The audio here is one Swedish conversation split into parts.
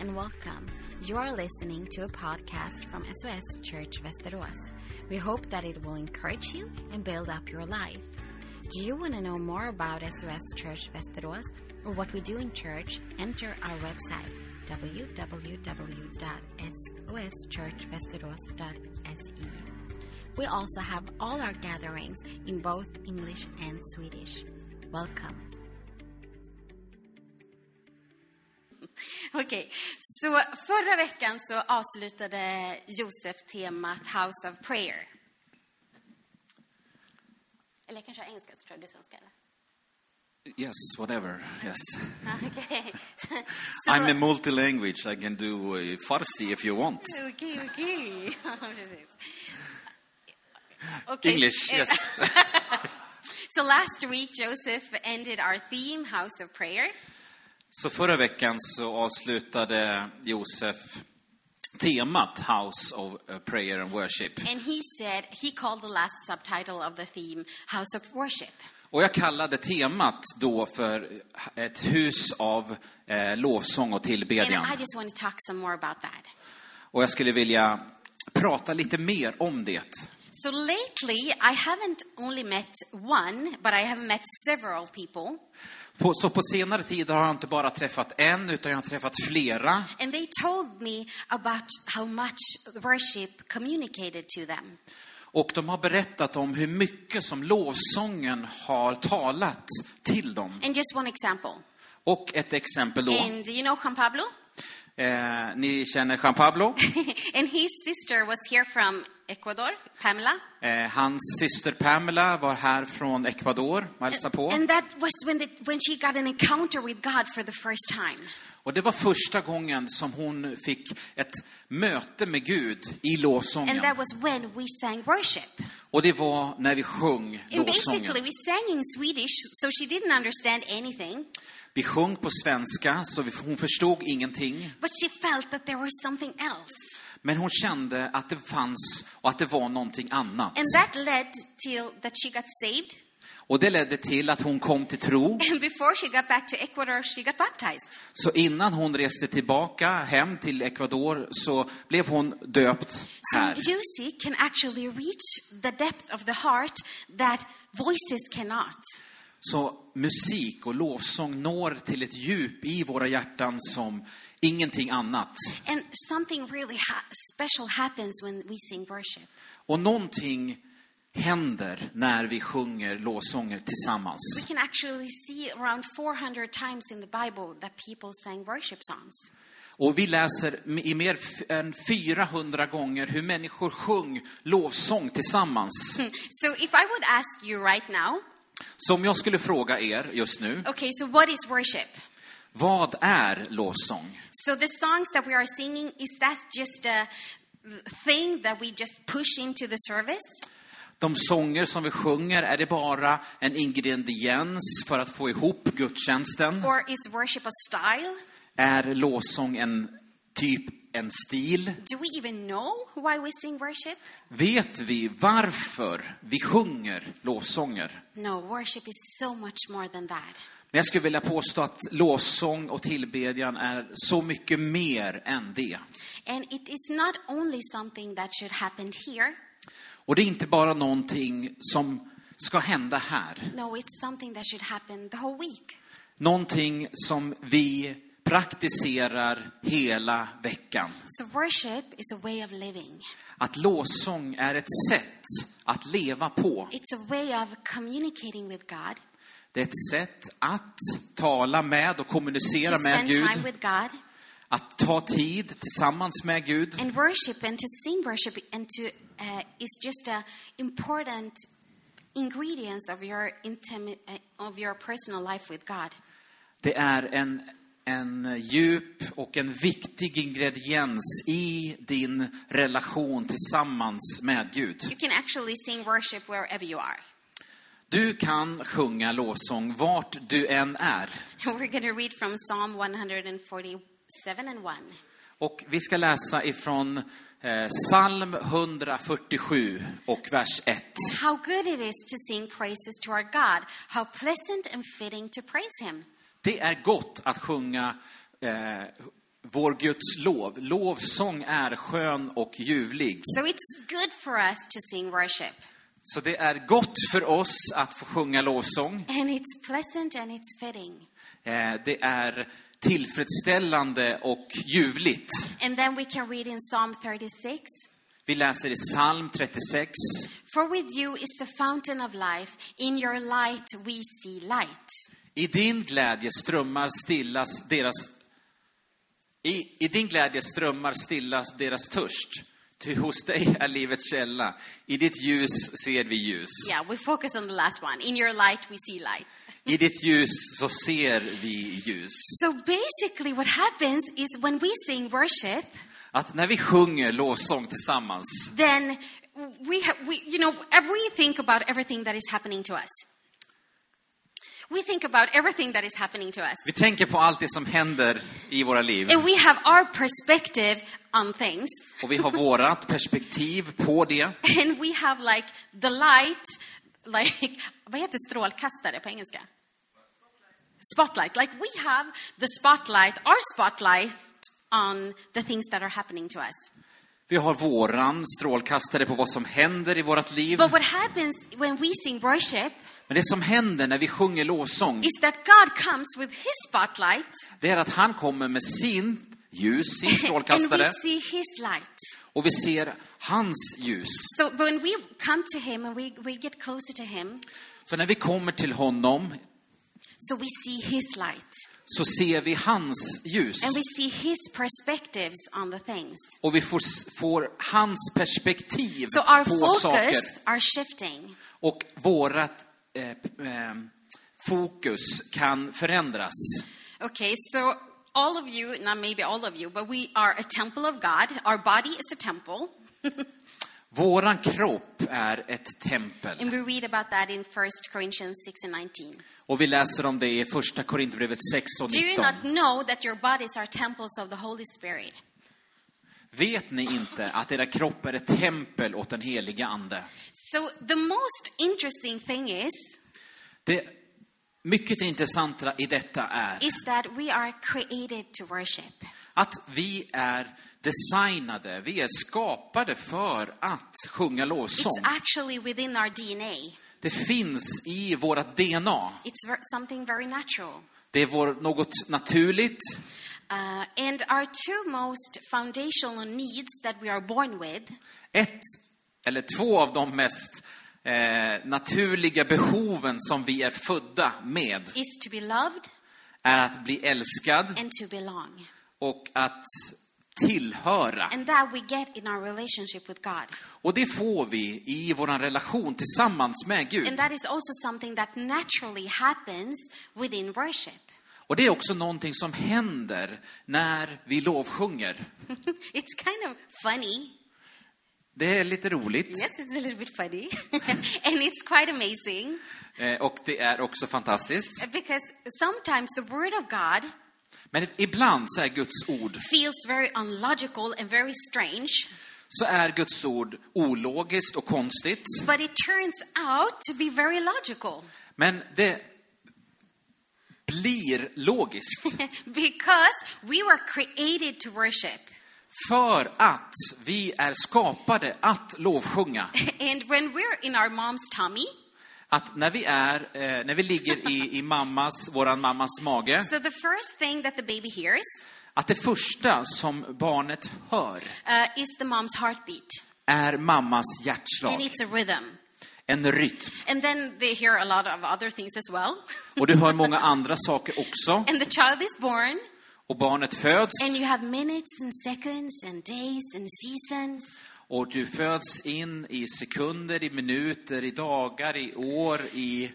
and welcome. You are listening to a podcast from SOS Church Västerås. We hope that it will encourage you and build up your life. Do you want to know more about SOS Church Västerås or what we do in church? Enter our website www.soschurchvästerås.se. We also have all our gatherings in both English and Swedish. Welcome. Okej, så förra veckan så avslutade Josef temat House of Prayer. Eller jag kan köra engelska så tror jag du svenska. Eller? Yes, whatever. Yes. Okej. Så- I'm a multi-language. I can do uh, Farsi if you want. Ja, precis. Okej. English, Eh, yes. So last week Joseph ended our theme, House of Prayer. Så förra veckan så avslutade Josef temat House of Prayer and Worship. And he said, he called the last subtitle of the theme House of Worship. Och jag kallade temat då för ett hus av eh, lovsång och And tillbedjan. I just want to talk some more about that. Och jag skulle vilja prata lite mer om det. So lately, I haven't only met one, but I have met several people. På, så på senare tid har jag inte bara träffat en, utan jag har träffat flera. And they told me about how much worship communicated to them. Och de har berättat om hur mycket som lovsången har talat till dem. And just one example. Och ett exempel då. And you know Juan Pablo? Eh, ni känner Jean Pablo. and his sister was here from Ecuador, Pamela. Eh, hans syster Pamela var här från Ecuador och hälsade på. And that was when, the, when she got an encounter with God for the first time. Och det var första gången som hon fick ett möte med Gud i And lovsången. that was when we sang worship. Och det var när vi sjöng And lovsången. basically, we sang in Swedish, so she didn't understand anything. Vi sjöng på svenska, så hon förstod ingenting. But she felt that there was something else. Men hon kände att det fanns och att det var någonting annat. And that led till that she got saved. Och det ledde till att hon kom till tro. And before she got back to Ecuador, she got baptized. Så innan hon reste tillbaka hem till Ecuador så blev hon döpt So här. music can actually reach the depth of the heart that voices cannot. Så musik och lovsång når till ett djup i våra hjärtan som ingenting annat. And something really ha- special happens when we sing worship. Och någonting händer när vi sjunger lovsånger We tillsammans. can actually see around 400 times in the Bible that people sang worship songs. Och vi läser i mer än 400 gånger hur människor sjöng lovsång tillsammans. So if I would ask you right now, Så om jag skulle fråga er just nu, okay, so what is worship? Vad är lovsång? So the songs that we are singing, is that just a thing that we just push into the service? De sånger som vi sjunger, är det bara en ingrediens för att få ihop gudstjänsten? Or is worship a style? Är lovsång en typ, en stil? Do we even know why we sing worship? Vet vi varför vi sjunger lovsånger? No, worship is so much more than that. Men jag skulle vilja påstå att lovsång och tillbedjan är så mycket mer än det. And it is not only something that should happen here. Och det är inte bara någonting som ska hända här. No, it's something that should happen the whole week. Någonting som vi praktiserar hela veckan. So worship is a way of living. Att lovsång är ett sätt att leva på. It's a way of communicating with God, Det är ett sätt att tala med och kommunicera med Gud. Att ta tid tillsammans med Gud. and worship and to sing worship and to uh, is just a important ingredients of your intimate uh, of your personal life with God. Det är en, en djup och en viktig ingrediens i din relation tillsammans med Gud. You can actually sing worship wherever you are. Du kan sjunga lovsång vart du än är. We're going to read from Psalm 147 and 1. Och vi ska läsa ifrån eh, psalm 147 och vers 1. How good it is to sing praises to our God. How pleasant and fitting to praise him. Det är gott att sjunga eh, vår Guds lov. Lovsång är skön och ljuvlig. So it's good for us to sing worship. Så det är gott för oss att få sjunga lovsång. And it's pleasant and it's fitting. Eh, Det är tillfredsställande och ljuvligt. And then we can read in Psalm 36 Vi läser i psalm 36. For with you is the fountain of life. In your light we see light. I din glädje strömmar stillas deras... I, I din glädje strömmar stillas deras törst. Ty hos dig är livets källa. I ditt ljus ser vi ljus. Yeah, we focus on the last one. In your light we see light. I ditt ljus så ser vi ljus. So basically, what happens is when we sing worship, Att när vi sjunger lovsång tillsammans, then we, ha- we you know, we think about everything that is happening to us. We think about everything that is happening to us. vi tänker på allt det som händer i våra liv. And we have our perspective on things. Och vi har vårat perspektiv på det. And we have like the light, like, vad heter strålkastare på engelska? Spotlight. Like we have the spotlight, our spotlight on the things that are happening to us. Vi har våran strålkastare på vad som händer i vårt liv. But what happens when we sing worship Men det som händer när vi sjunger lovsång, is that God comes with his spotlight det är att han kommer med sin ljus, sin we strålkastare, see his light. och vi ser hans ljus. So when we come to him and we, we get closer to him, Så när vi kommer till honom so we see his light så ser vi hans ljus. and we see his perspectives on the things. Och vi får, får hans perspektiv So our på saker. focus are shifting. Och vårat eh, eh, fokus kan förändras. Okay, so all of you, not maybe all of you, but we are a temple of God. Our body is a temple. Våran kropp är ett tempel. And we read about that in 1 Corinthians 6 and 19. Och vi läser om det i första Korinthierbrevet 6 och Do you 19. not know that your bodies are temples of the Holy Spirit? Vet ni inte att era kropp är tempel åt den heliga Ande? So the most interesting thing is Det mycket intressanta i detta är is that we are created to worship. att vi är designade, vi är skapade för att sjunga It's lovsång. actually within our DNA. Det finns i vårt DNA. It's something very natural. Det är vår, något naturligt. Uh, and our two most foundational needs that we are born with Ett eller två av de mest eh, naturliga behoven som vi är födda med is to be loved är att bli älskad och att tillhöra. And that we get in our relationship with God. Och det får vi i vår relation tillsammans med Gud. And that is also something that naturally happens within worship. Och det är också någonting som händer när vi lovsjunger. it's kind of funny. Det är lite roligt Yes, it's a little bit funny. and it's quite amazing eh, och det är också fantastiskt. because sometimes the Word of God Men ibland så är Guds ord, feels very unlogical and very strange, så är Guds ord ologiskt och konstigt. but it turns out to be very logical Men det blir logiskt. because we were created to worship. För att vi är skapade att lovsjunga. And when we're in our mom's tummy, Att när vi, är, eh, när vi ligger i, i mammas, våran mammas mage, so the first thing that the baby hears att det första som barnet hör uh, is the mom's heartbeat, är mammas and hjärtslag. it's a rhythm. En rytm. And then they hear a lot of other things as well. Och du hör många andra saker också. and the child is born, Och barnet föds. and you have minutes and seconds and days and seasons. Och du föds in i sekunder, i minuter, i dagar, i år, i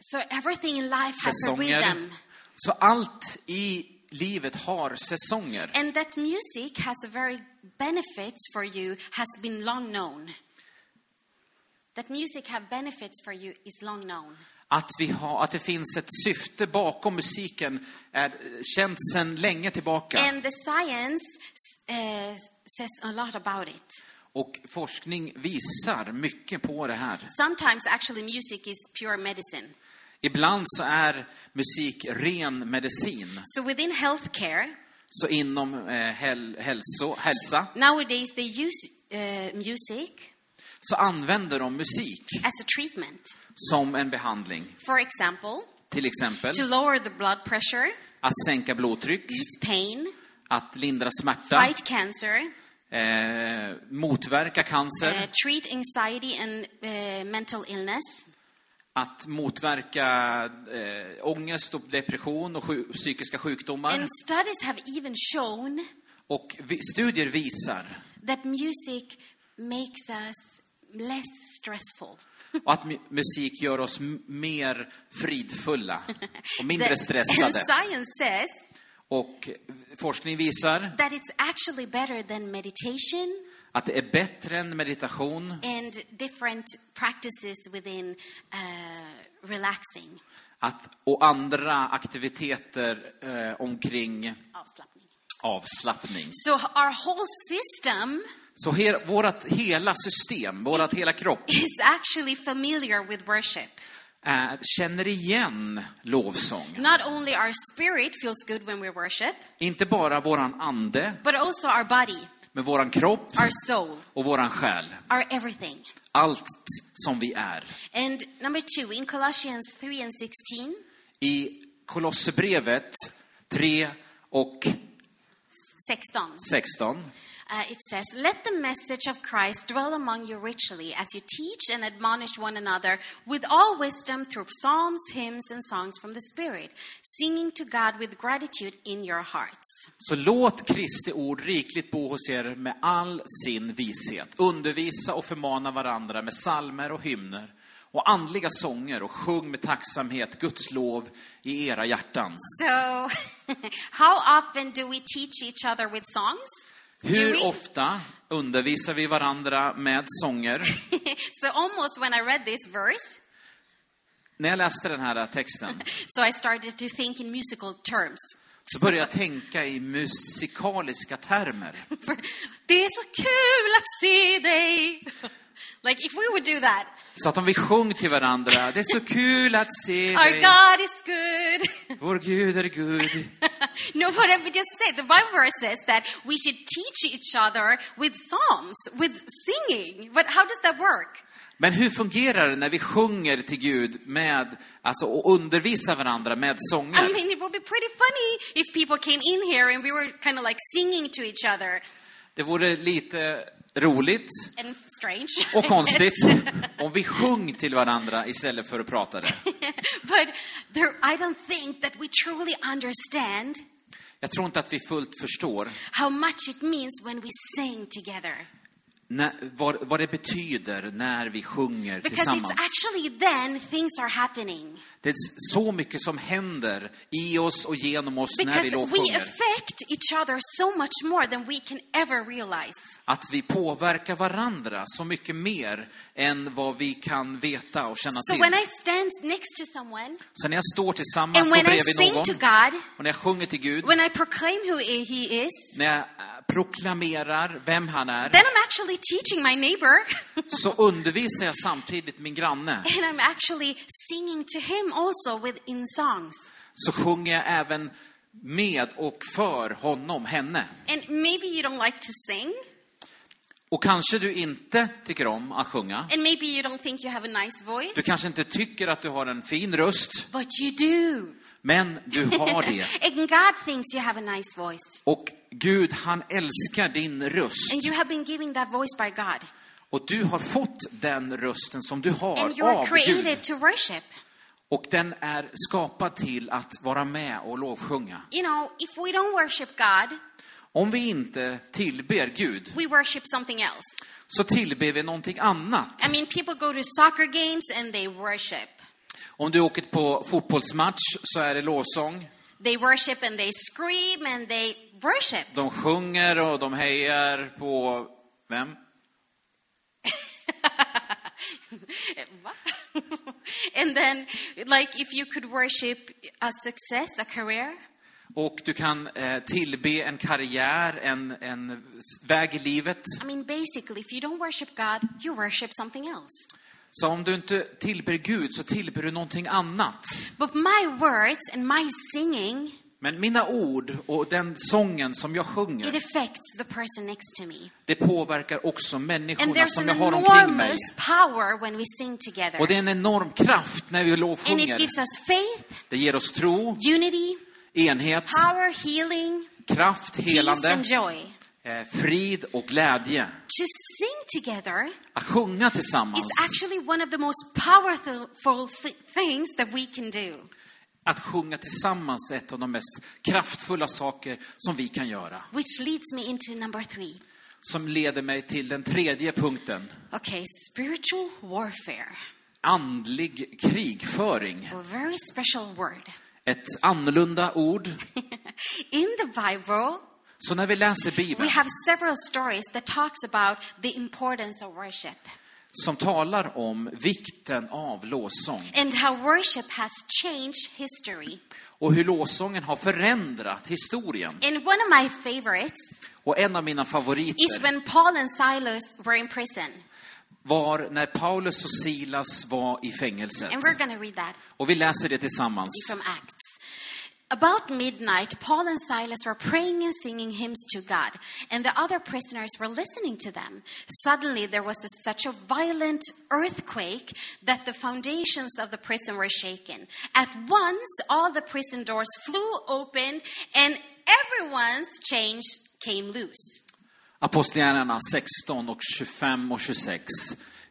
So everything in life has a säsonger. rhythm. Så allt i livet har säsonger. And that music has a very benefits for you has been long known. That music have benefits for you is long known. Att, vi har, att det finns ett syfte bakom musiken är känt sedan länge tillbaka. And the science uh, says a lot about it. Och forskning visar mycket på det här. Sometimes actually music is pure medicine. Ibland så är musik ren medicin. So within healthcare, Så inom eh, häl, hälso, hälsa Nowadays, they use uh, music så använder de musik as a treatment. som en behandling. Example, Till exempel to lower the blood pressure, att sänka blodtryck, pain, att lindra smärta, cancer, eh, motverka cancer, uh, treat anxiety and uh, mental illness, att motverka eh, ångest och depression och sju, psykiska sjukdomar. And studies have even shown Och vi, studier visar that music makes us less stressful. och att mu- musik gör oss mer fridfulla och mindre stressade. science says Och forskning visar that it's actually better than meditation att det är bättre än meditation and different practices within uh, relaxing. att, och andra aktiviteter eh, omkring Avslappning. avslappning. So our whole system Så he, vårat hela system, vårat hela kropp is actually familiar with worship. är, känner igen lovsång. Not only our spirit feels good when we worship, Inte bara våran ande, but also our body, men våran kropp our soul, och våran själ. our everything. Allt som vi är. And number two, in Colossians 3 and 16, I Kolosserbrevet 3 och 16, 16 uh, it says, Let the message of Christ dwell among you richly as you teach and admonish one another with all wisdom through psalms, hymns, and songs from the Spirit, singing to God with gratitude in your hearts. Så låt Kristi ord rikligt bo hos er med all sin vishet. Undervisa och förmana varandra med salmer och hymner och andliga sånger och sjung med tacksamhet Guds lov i era hjärtan. So, how often do we teach each other with songs? Hur ofta undervisar vi varandra med sånger? so, almost when I read this verse, När jag läste den här texten so I started to think in musical terms. så började jag tänka i musikaliska termer. Det är så kul att se dig! Like if we would do that, Så att om vi sjöng till varandra, det är så kul att se our dig, God is good. vår Gud är Gud. No, what I just say, the Bible verse says that we should teach each other with psalms, with singing. But how does that work? Men hur fungerar det när vi sjunger till Gud med, alltså och undervisar varandra med I sånger? mean, it would be pretty funny if people came in here and we were kind of like singing to each other. Det vore lite roligt och konstigt om vi sjöng till varandra istället för att prata det. but there, I don't think that we truly understand Jag tror inte att vi fullt förstår how much it means when we sing together. när, vad, vad det betyder när vi sjunger Because it's tillsammans. Det är så mycket som händer i oss och genom oss när Because vi we lovsjunger. so. Att vi påverkar varandra så mycket mer än vad vi kan veta och känna So till. when I stand next to someone Så när jag står tillsammans och bredvid sing någon to God, och när jag sjunger till Gud, when I proclaim who He is, när jag äh, proklamerar vem han är, then I'm actually teaching my neighbor så undervisar jag samtidigt min granne. and I'm actually singing to him also within songs. Så sjunger jag även med och för honom, henne. And maybe you don't like to sing, Och kanske du inte tycker om att sjunga. and maybe you don't think you have a nice voice, Du kanske inte tycker att du har en fin röst, but you do. men du har det. and God thinks you have a nice voice. Och Gud, han älskar din röst. And you have been given that voice by God. Och du har fått den rösten som du har And you are av created Gud. to worship. Och den är skapad till att vara med och lovsjunga. You know, if we don't worship God, Om vi inte tillber Gud, we worship something else. så tillber vi någonting annat. I mean, people go to soccer games and they worship. Om du åker på fotbollsmatch så är det lovsång. They worship and they scream and they worship. De sjunger och de hejar på vem? What? and then, like, if you could worship a success, a career, Och du kan eh, tillbe en karriär, en, en väg i livet. I mean, basically, if you don't worship God, you worship something else. Så om du inte tillber Gud så tillber du någonting annat. But my words and my singing Men mina ord och den sången som jag it sjunger, affects the person next to me. det påverkar också And människorna there's som an jag har omkring mig. enormous power when we sing together. Och det är en enorm kraft när vi And it lovsjunger. gives us faith, Det ger oss tro, unity, enhet, power, healing, kraft, peace, helande, and joy. eh, frid och glädje. To sing together Att sjunga is tillsammans, actually one of the most powerful th- things that we can do. Att sjunga tillsammans är ett av de mest kraftfulla saker som vi kan göra. Which leads me into number three. Som leder mig till den tredje punkten. Okay, spiritual warfare. Andlig krigföring. A very special word. Ett annorlunda ord. In the Bible, Så när vi läser we Bibeln have several stories that talks about the importance of worship som talar om vikten av lovsång and how worship has changed history. och hur lovsången har förändrat historien. And one of my favorites Och en av mina is favoriter when Paul and Silas were in prison. var när Paulus och Silas var i fängelset. And we're read that Och vi läser det tillsammans. from Acts. About midnight, Paul and Silas were praying and singing hymns to God, and the other prisoners were listening to them. Suddenly, there was a, such a violent earthquake that the foundations of the prison were shaken. At once, all the prison doors flew open, and everyone's chains came loose. Apostlagärningarna 16 och 25 och 26.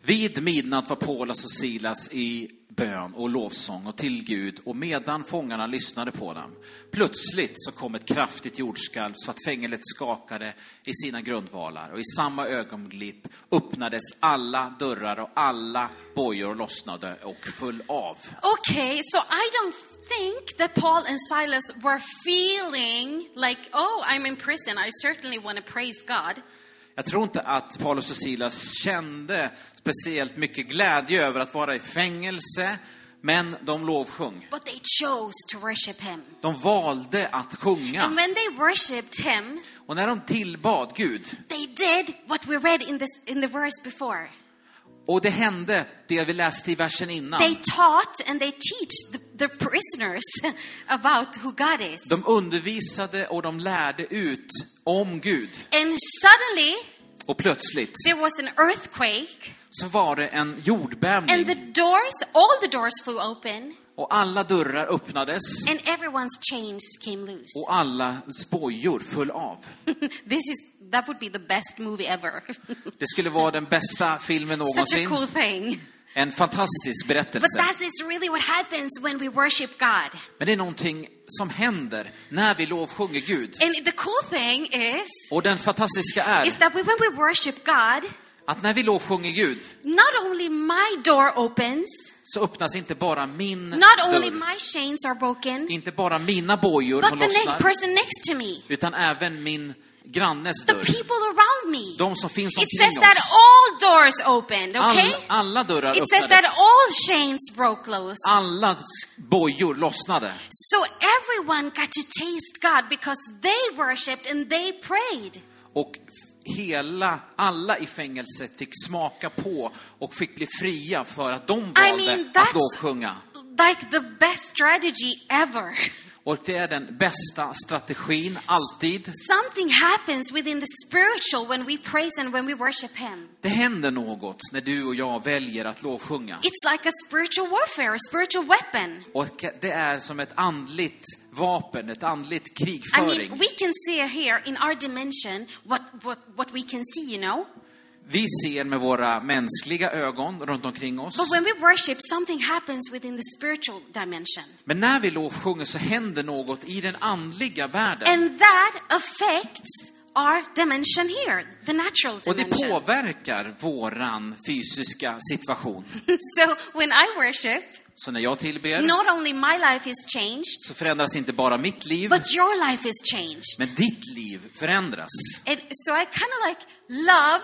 Vid midnatt var Paulus och Silas i bön och lovsång och till Gud och medan fångarna lyssnade på dem. Plötsligt så kom ett kraftigt jordskalv så att fängelset skakade i sina grundvalar och i samma ögonblick öppnades alla dörrar och alla bojor lossnade och föll av. Okay, so I don't think that Paul and Silas were feeling like, oh, I'm in prison. I certainly want to praise God. Jag tror inte att Paulus och Silas kände speciellt mycket glädje över att vara i fängelse, men de lovsjung. But they chose to worship him. De valde att sjunga. And when they worshiped him, Och när de tillbad Gud, they did what we read in, this, in the verse before. och det hände det vi läste i versen innan. They taught and they teach the, the prisoners about who God is. De undervisade och de lärde ut om Gud. And suddenly, Och plötsligt there was an earthquake, så var det en and the jordbävning doors, all the doors flew open, och alla dörrar öppnades and everyone's chains came loose. och alla spojor föll av. this is that would be the best movie ever. Det skulle vara den bästa filmen Such a någonsin. cool thing. En fantastisk But berättelse. that is really what happens when we worship God. Men det är någonting som händer när vi lovsjunger Gud. And the cool thing is Och den fantastiska is är that when we worship God, att när vi lovsjunger Gud not only my door opens, så öppnas inte bara min not only dörr, my chains are broken, inte bara mina bojor but som the lossnar, person next to me, utan även min grannes the dörr. people around me. De som finns It says omkring that oss. all doors opened, All, okay? alla dörrar It says that öppnades. all chains broke loose. Alla bojor lossnade. So everyone got to taste God because they worshiped and they prayed. Och hela, alla i fängelset fick smaka på och fick bli fria för att de valde I mean, att that's lovsjunga. like the best strategy ever. Och det är den bästa strategin, alltid. Something happens within the spiritual when we praise and when we worship Him. Det händer något när du och jag väljer att lovsjunga. It's like a spiritual warfare, a spiritual weapon. Och det är som ett andligt vapen, ett andligt I krigföring. mean, we can see here in our dimension what, what, what we can see, you know? Vi ser med våra mänskliga ögon runt omkring oss. But when we worship, something happens within the spiritual dimension. Men när vi lovsjunger så händer något i den andliga världen. And that affects our dimension here, the natural Och det dimension. påverkar våran fysiska situation. so when I worship, Så när jag tillber not only my life is changed, så förändras inte bara mitt liv, but your life is changed. men ditt liv förändras. And so I kind of like love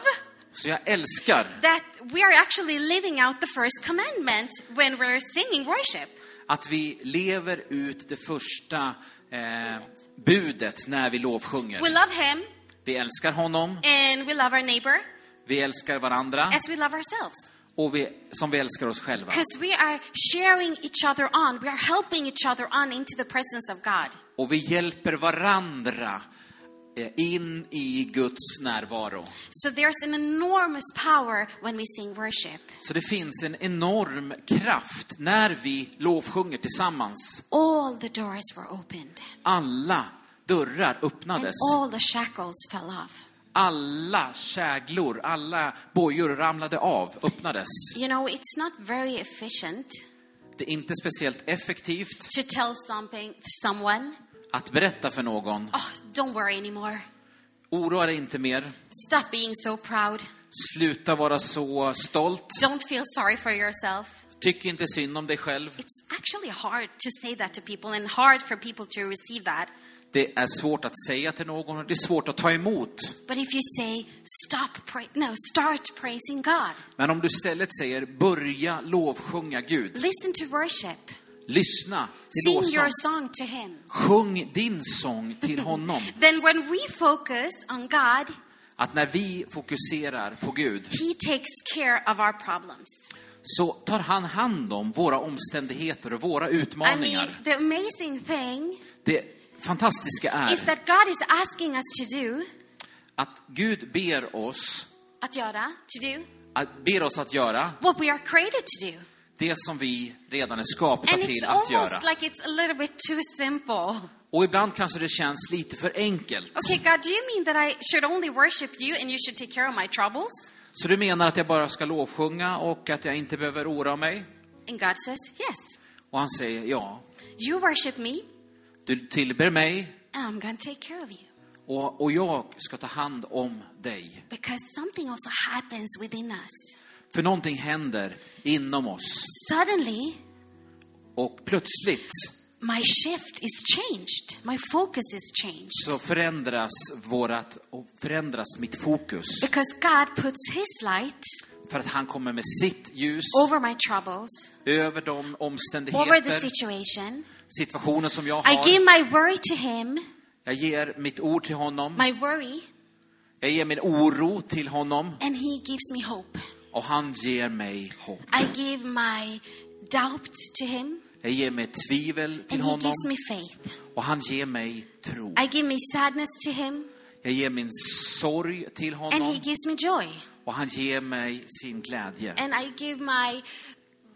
Så jag älskar that we are actually living out the first commandment when we're singing worship. att vi lever ut det första eh, budet när vi lovsjunger. We love Him Vi älskar honom, and we love our neighbor vi älskar varandra as we love ourselves. Och vi, som vi älskar oss själva. Because we are sharing each other on, we are helping each other on into the presence of God. Och vi hjälper varandra eh, in i Guds närvaro. So there's an enormous power when we sing worship. Så det finns en enorm kraft när vi lovsjunger tillsammans. All the doors were opened, Alla dörrar and öppnades. all the shackles fell off. Alla käglor, alla bojor ramlade av, öppnades. You know, it's not very efficient Det är inte speciellt effektivt to tell something, someone, att berätta för någon, oh, don't worry anymore. oroa dig inte mer, Stop being so proud. sluta vara så stolt, Don't feel sorry for yourself. tyck inte synd om dig själv. It's actually hard to say that to people and hard for people to receive that. Det är svårt att säga till någon och det är svårt att ta emot. But if you say, stop pray no, start praising God. Men om du istället säger, börja lovsjunga Gud, Listen to worship. lyssna till Sing your lovsång, song to Him. sjung din sång till honom. Then when we focus on God, Att när vi fokuserar på Gud He takes care of our problems. så tar han hand om våra omständigheter och våra I mean, utmaningar. the amazing thing Det fantastiska is är that God is asking us to do, att Gud ber oss, att göra, to do, att, ber oss att göra what we are created to do. det som vi redan är skapta And till att göra. like it's a little bit too simple. Och ibland kanske det känns lite för enkelt. Okay, God, do you mean that I should only worship you and you should take care of my troubles? Så du menar att jag bara ska lovsjunga och att jag inte behöver oroa mig? And God says, Yes. Och han säger, ja, You worship me, du tillber mig and I'm to take care of you. och, och jag ska ta hand om dig. Because something also happens within us. För någonting händer inom oss. Suddenly, Och plötsligt my shift is changed. My focus is changed. så förändras vårat, och förändras mitt fokus. Because God puts His light För att han kommer med sitt ljus over my troubles, över de over the omständigheter, situation. Situationer som jag I give har. my worry to Him, Jag ger mitt ord till honom. my worry, Jag ger min oro till honom. and He gives me hope. Och han ger mig hopp. I give my doubt to Him, Jag ger mig tvivel till and He honom. gives me faith. Och han ger mig tro. I give me sadness to Him, Jag ger min sorg till and He honom. gives me joy. Och han ger mig sin glädje. And I give my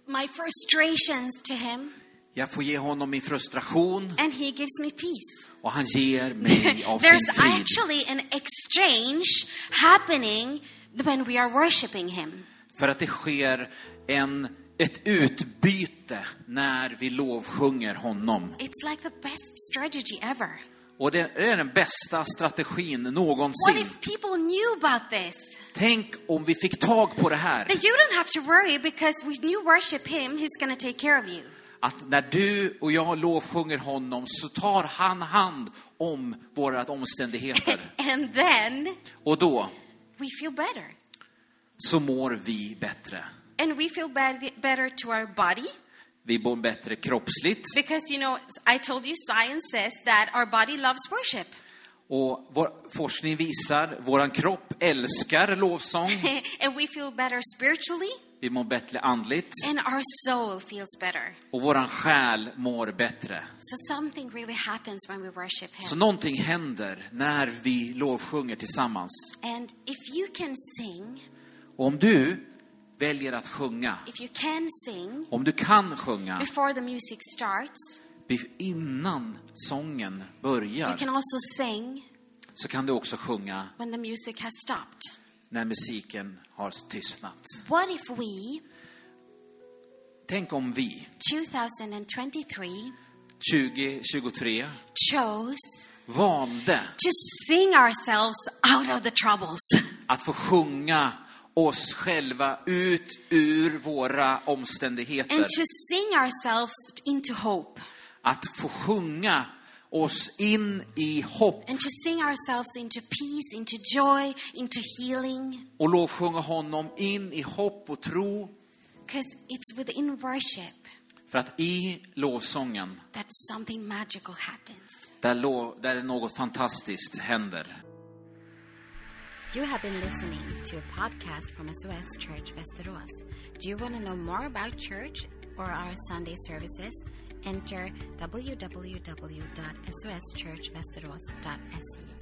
my frustrations to Him, Jag får ge honom min frustration. and He gives me peace. Och han ger mig av sin There's frid. actually an exchange happening when we are worshiping Him. För att det sker en, ett utbyte när vi lovsjunger honom. It's like the best strategy ever. Och det är den bästa strategin What någonsin. if people knew about this? Tänk om vi fick tag på det här. That you don't have to worry because when you worship Him, He's going to take care of you. Att när du och jag lovsjunger honom så tar han hand om våra omständigheter. And then Och då we feel better. så mår vi bättre. And we feel better to our body Vi mår bättre kroppsligt. because, you know, I told you science says that our body loves worship. Och vår forskning visar, våran kropp älskar lovsång. and we feel better spiritually Vi mår bättre andligt. and our soul feels better. Och våran själ mår bättre. So something really happens when we worship Så Him. någonting händer när vi lovsjunger tillsammans. And if you can sing, Och om du väljer att sjunga, if you can sing om du kan sjunga before the music starts, innan sången you börjar, can also sing så kan du också sjunga when the music has stopped. När musiken har tystnat. What if we, Tänk om vi 2023, 2023 chose valde to sing ourselves out of the troubles? att få sjunga oss själva ut ur våra And omständigheter. to sing ourselves into hope. Att få sjunga oss in i hopp And to sing ourselves into peace, into joy, into healing. och lovsjunga honom in i hopp och tro. Because it's within worship För att i lovsången, that something magical happens. där, lo, där något fantastiskt händer. You have been listening to a podcast from SOS Church Västerås. Do you want to know more about church or our Sunday services? enter www.soschurchvesteros.se.